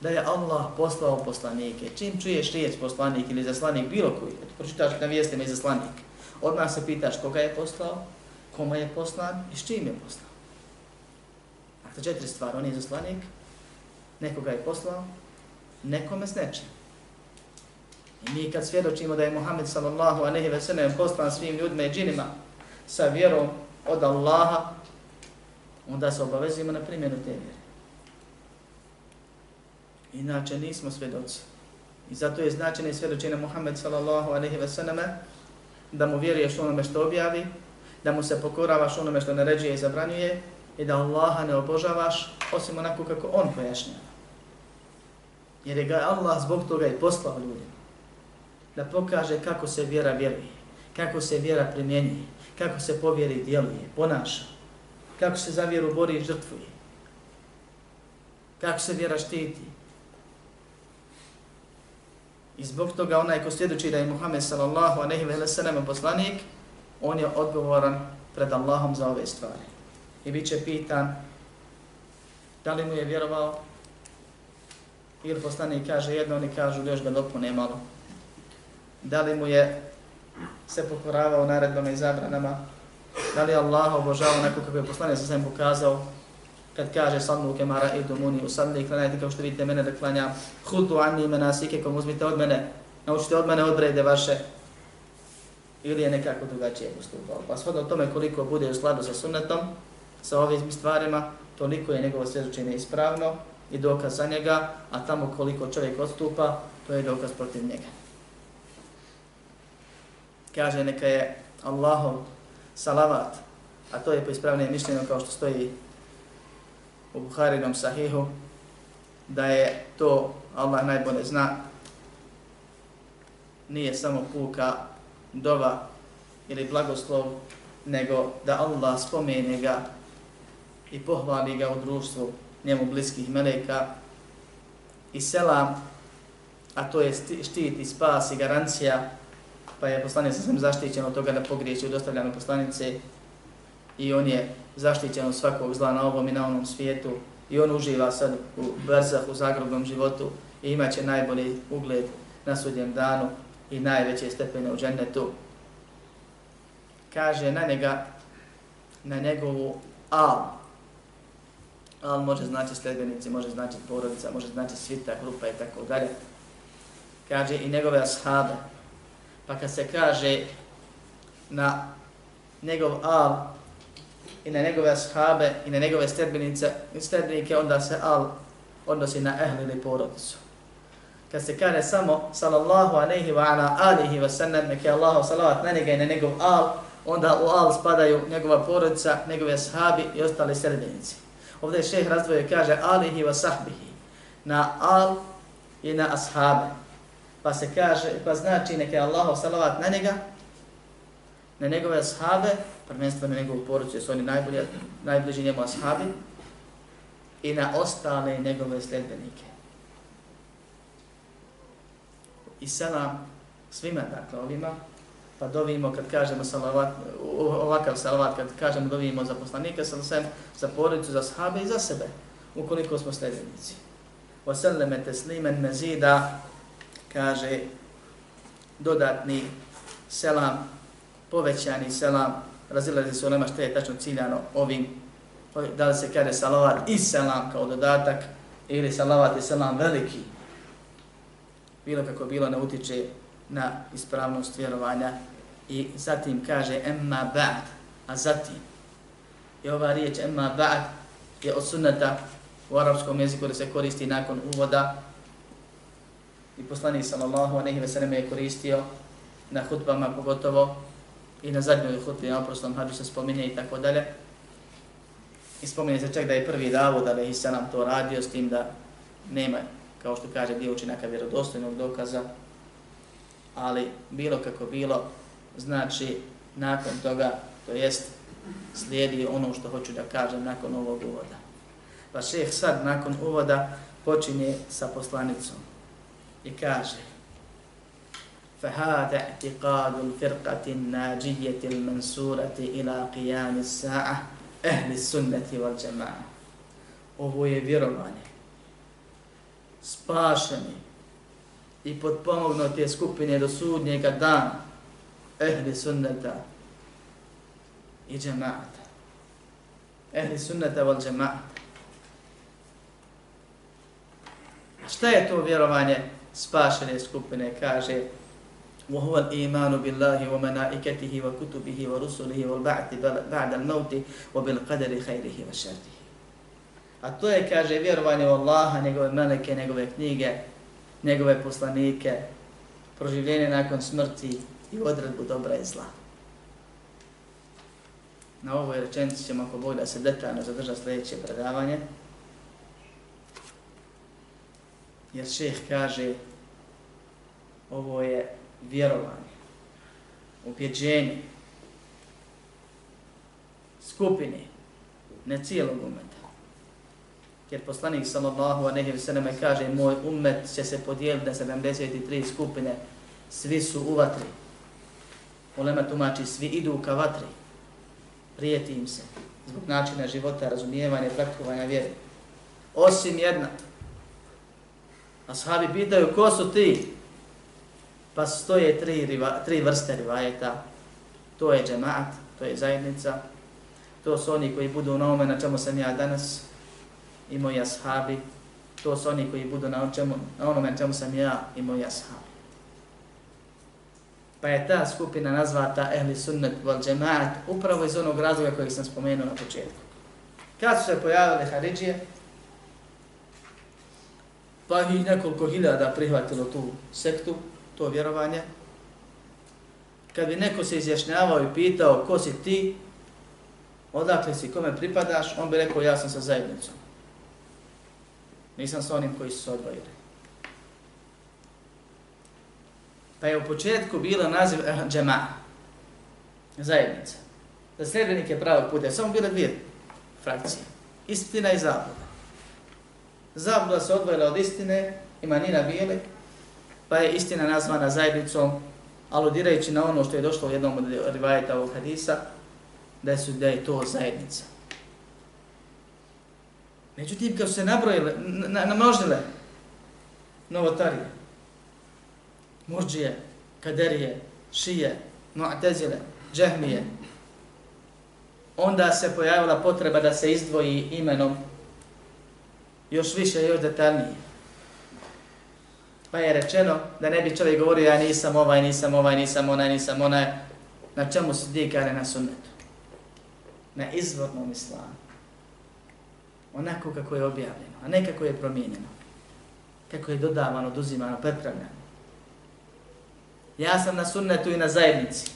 da je Allah poslao poslanike. Čim čuješ riječ poslanik ili zaslanik bilo koji, pročitaš na vijestima i zaslanik, odmah se pitaš koga je poslao, koma je poslan i s čim je poslan. Dakle, četiri stvari. On je zaslanik, nekoga je poslao, nekome s nečim. I mi kad svjedočimo da je Muhammed sallallahu a nehi ve sellem poslan svim ljudima i džinima sa vjerom od Allaha, onda se obavezujemo na primjenu te vjere. Inače nismo svedoci. I zato je značajno svjedočenje Muhammed sallallahu alaihi ve sallam da mu vjeruješ onome što objavi, da mu se pokoravaš onome što naređuje i zabranjuje i da Allaha ne obožavaš osim onako kako on pojašnjava. Jer je ga Allah zbog toga i poslao ljudima. Da pokaže kako se vjera vjeruje, kako se vjera primjenjuje, kako se povjeri djeluje, ponaša, kako se za vjeru bori i žrtvuje, kako se vjera štiti. I zbog toga onaj ko svjedoči da je Muhammed sallallahu aleyhi ve sellem poslanik, on je odgovoran pred Allahom za ove stvari. I bit će pitan da li mu je vjerovao ili poslanik kaže jedno, oni kažu još da dopune malo. Da li mu je se pokoravao naredbama i zabranama, da li Allah obožava neko kako je poslanik sa svem pokazao, kad kaže sallu kemara idu muni usalli, klanajte kao što vidite mene da klanjam, hudu anni imena sike kom uzmite od mene, naučite od mene odbrede vaše, ili je nekako drugačije postupao. Pa shodno tome koliko bude u skladu sa sunnetom, sa ovim stvarima, toliko je njegovo svjedočenje ispravno i dokaz za njega, a tamo koliko čovjek odstupa, to je dokaz protiv njega. Kaže neka je Allahov salavat, a to je po ispravnije mišljenju kao što stoji u Buharinom sahihu, da je to Allah najbolje zna, nije samo puka dova ili blagoslov, nego da Allah spomene ga i pohvali ga u društvu njemu bliskih meleka. I selam, a to je štit i spas i garancija, pa je poslanik sa zaštićen od toga da pogriješi u dostavljanju poslanice i on je zaštićen od svakog zla na ovom i na onom svijetu i on uživa sad u brzah, u zagrobnom životu i imaće najbolji ugled na sudjem danu i najveće stepene u džennetu. Kaže na njega, na njegovu al. Al može znači sledbenici, može znači porodica, može znači svita, grupa i tako dalje. Kaže i njegove ashabe. Pa kad se kaže na njegov al i na njegove ashabe i na njegove sledbenice, sledbenike, onda se al odnosi na ehli ili porodicu kad se kaže samo sallallahu alejhi wa ala alihi wa sallam, neka Allahu salavat na njega i na njegov al, onda u al spadaju njegova porodica, njegove ashabi i ostali sredbenici. Ovdje šeh razdvoje kaže alihi wa sahbihi, na al i na ashabe. Pa se kaže, pa znači neka je Allahu salavat na njega, na njegove ashabe, prvenstveno na njegovu porodicu, jer su oni najbolji, najbliži njemu ashabi, i na ostale njegove sledbenike i selam svima, dakle, ovima, pa dovimo kad kažemo salavat, ovakav salavat, kad kažemo dovimo za poslanika, sam sem, za porodicu, za sahabe i za sebe, ukoliko smo sledenici. O teslimen mezida, kaže, dodatni selam, povećani selam, razilazi se u nema što je tačno ciljano ovim, da li se kaže salavat i selam kao dodatak, ili salavat i selam veliki, bilo kako bilo ne utiče na ispravnost vjerovanja i zatim kaže emma ba'd, a zatim i ova riječ emma ba'd je od sunnata u arapskom jeziku da se koristi nakon uvoda i poslanik sallallahu alejhi ve sellem je koristio na hutbama pogotovo i na zadnjoj hutbi na oprostom hađu se spominje i tako dalje. I spominje se čak da je prvi Davud alejhi selam to radio s tim da nema kao što kaže dio učinaka vjerodostojnog dokaza, ali bilo kako bilo, znači nakon toga, to jest slijedi ono što hoću da kažem nakon ovog uvoda. Pa šeh sad nakon uvoda počinje sa poslanicom i kaže فهذا اعتقاد الفرقة الناجية المنصورة إلى قيام الساعة أهل السنة والجماعة Ovo je vjerovanje spašeni i potpomognuti skupine do sudnjega dana ehli sunneta i džemata. Ehli sunneta val džemata. Šta je to vjerovanje spašene skupine? Kaže وهو الإيمان بالله وملائكته وكتبه ورسله والبعث بعد الموت وبالقدر خيره وشره A to je, kaže, vjerovanje u Allaha, njegove meleke, njegove knjige, njegove poslanike, proživljenje nakon smrti i odredbu dobra i zla. Na ovoj rečenici ćemo, ako Bog da se detaljno zadrža sljedeće predavanje. Jer šeh kaže, ovo je vjerovanje, ubjeđenje, skupine, ne cijelog umeta. Jer poslanik sallallahu alejhi ve selleme kaže moj ummet će se podijeliti na 73 skupine, svi su u vatri. Ulema tumači, svi idu ka vatri. Prijeti im se zbog načina života, razumijevanja i praktikovanja vjere. Osim jedna. Ashabi pitaju ko su ti? Pa stoje tri, riva, tri vrste rivajeta. To je džemaat, to je zajednica. To su oni koji budu na ome na čemu sam ja danas i moji ashabi. To su oni koji budu na, čemu, na onome na čemu sam ja i moji ashabi. Pa je ta skupina nazvata Ehli Sunnet wal Džemaat upravo iz onog razloga kojeg sam spomenuo na početku. Kad su se pojavili Haridžije, pa ih nekoliko hiljada prihvatilo tu sektu, to vjerovanje, kad bi neko se izjašnjavao i pitao ko si ti, odakle si, kome pripadaš, on bi rekao ja sam sa zajednicom. Nisam sa onim koji su se odvojili. Pa je u početku bilo naziv eh, džema, zajednica. Za sljedbenike pravog puta, samo bile dvije frakcije. Istina i zabluda. Zabluda se odvojila od istine, ima nina bijele, pa je istina nazvana zajednicom, aludirajući na ono što je došlo u jednom od rivajeta ovog hadisa, da, su, da je to zajednica. Međutim, kad su se nabrojile, na, namnožile novotarije, murđije, kaderije, šije, mu'tezile, džehmije, onda se pojavila potreba da se izdvoji imenom još više, još detaljnije. Pa je rečeno da ne bi čovjek govorio ja nisam ovaj, nisam ovaj, nisam onaj, nisam onaj. Na čemu se dikane na sunnetu? Na izvornom islamu. Onako kako je objavljeno, a ne kako je promijenjeno. Kako je dodavano, oduzimano, prepravljeno. Ja sam na sunnetu i na zajednici.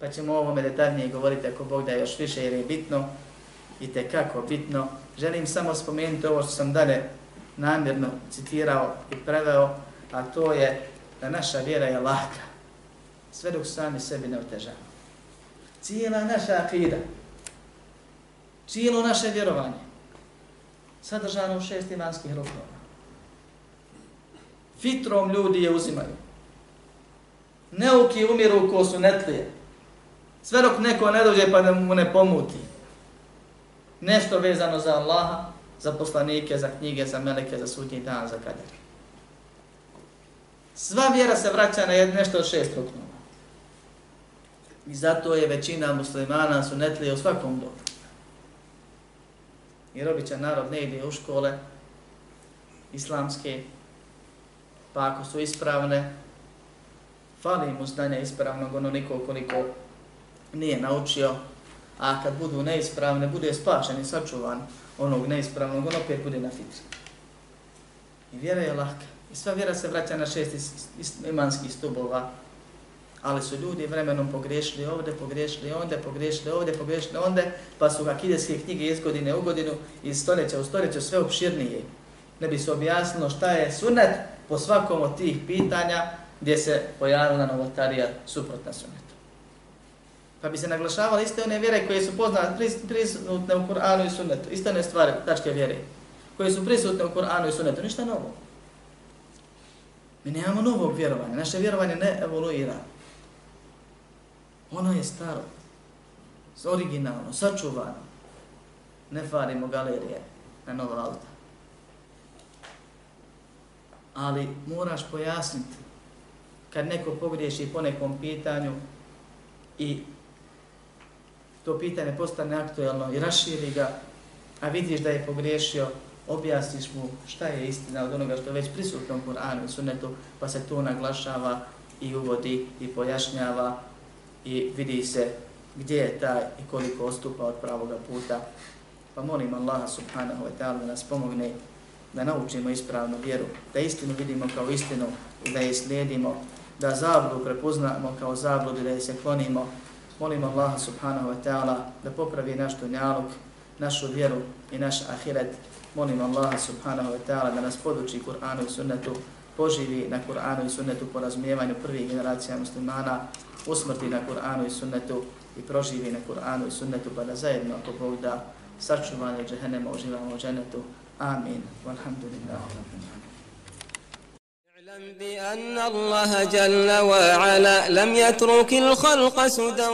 Pa ćemo o ovome detaljnije govoriti ako Bog da još više jer je bitno i te kako bitno. Želim samo spomenuti ovo što sam dalje namjerno citirao i preveo, a to je da naša vjera je laka, sve dok sami sebi ne otežamo. Cijela naša akida, cijelo naše vjerovanje, sadržano u šest imanskih rukova. Fitrom ljudi je uzimaju. Neuki umiru ko su netlije. Sve dok neko ne dođe pa da mu ne pomuti. Nešto vezano za Allaha, za poslanike, za knjige, za meleke, za sudnji dan, za kader. Sva vjera se vraća na jedno nešto od šest ruknova. I zato je većina muslimana su netlije u svakom dobu. Jer običan narod ne ide u škole islamske, pa ako su ispravne, fali mu znanja ispravnog onoliko koliko nije naučio, a kad budu neispravne, bude spašen i sačuvan onog neispravnog, on opet bude na fitri. I vjera je lahka. I sva vjera se vraća na šest imanskih stubova, ali su ljudi vremenom pogriješili ovde, pogriješili onde, pogriješili ovde, pogriješili onde, pa su akideske knjige iz godine u godinu, iz stoljeća u stoljeća sve opširnije. Ne bi se objasnilo šta je sunet po svakom od tih pitanja gdje se pojavila novotarija suprotna sunetu. Pa bi se naglašavali iste one vjere koje su poznate, prisutne u Kur'anu i sunnetu, iste one stvari, tačke vjere, koje su prisutne u Kur'anu i sunnetu, ništa novo. Mi nemamo novog vjerovanja, naše vjerovanje ne evoluira. Ono je staro, originalno, sačuvano. Ne farimo galerije na nova auta. Ali moraš pojasniti kad neko pogriješi po nekom pitanju i to pitanje postane aktuelno i raširi ga, a vidiš da je pogriješio, objasniš mu šta je istina od onoga što je već prisutno u Kur'anu i sunnetu, pa se to naglašava i uvodi i pojašnjava i vidi se gdje je taj i koliko ostupa od pravoga puta. Pa molim Allaha subhanahu wa ta'ala da nas pomogne da naučimo ispravnu vjeru, da istinu vidimo kao istinu i da je slijedimo, da zabludu prepoznamo kao zabludu da je se klonimo. Molim Allaha subhanahu wa ta'ala da popravi naš dunjaluk, našu vjeru i naš ahiret. Molim Allaha subhanahu wa ta'ala da nas poduči Kur'anu i sunnetu, poživi na Kur'anu i sunnetu po razumijevanju prvih generacija muslimana, usmrti na Kur'anu i sunnetu i proživi na Kur'anu i sunnetu pa da zajedno ako Bog da sačuvanje džehennema uživamo u džennetu. Amin. Walhamdulillah. بأن الله جل وعلا لم يترك الخلق سدى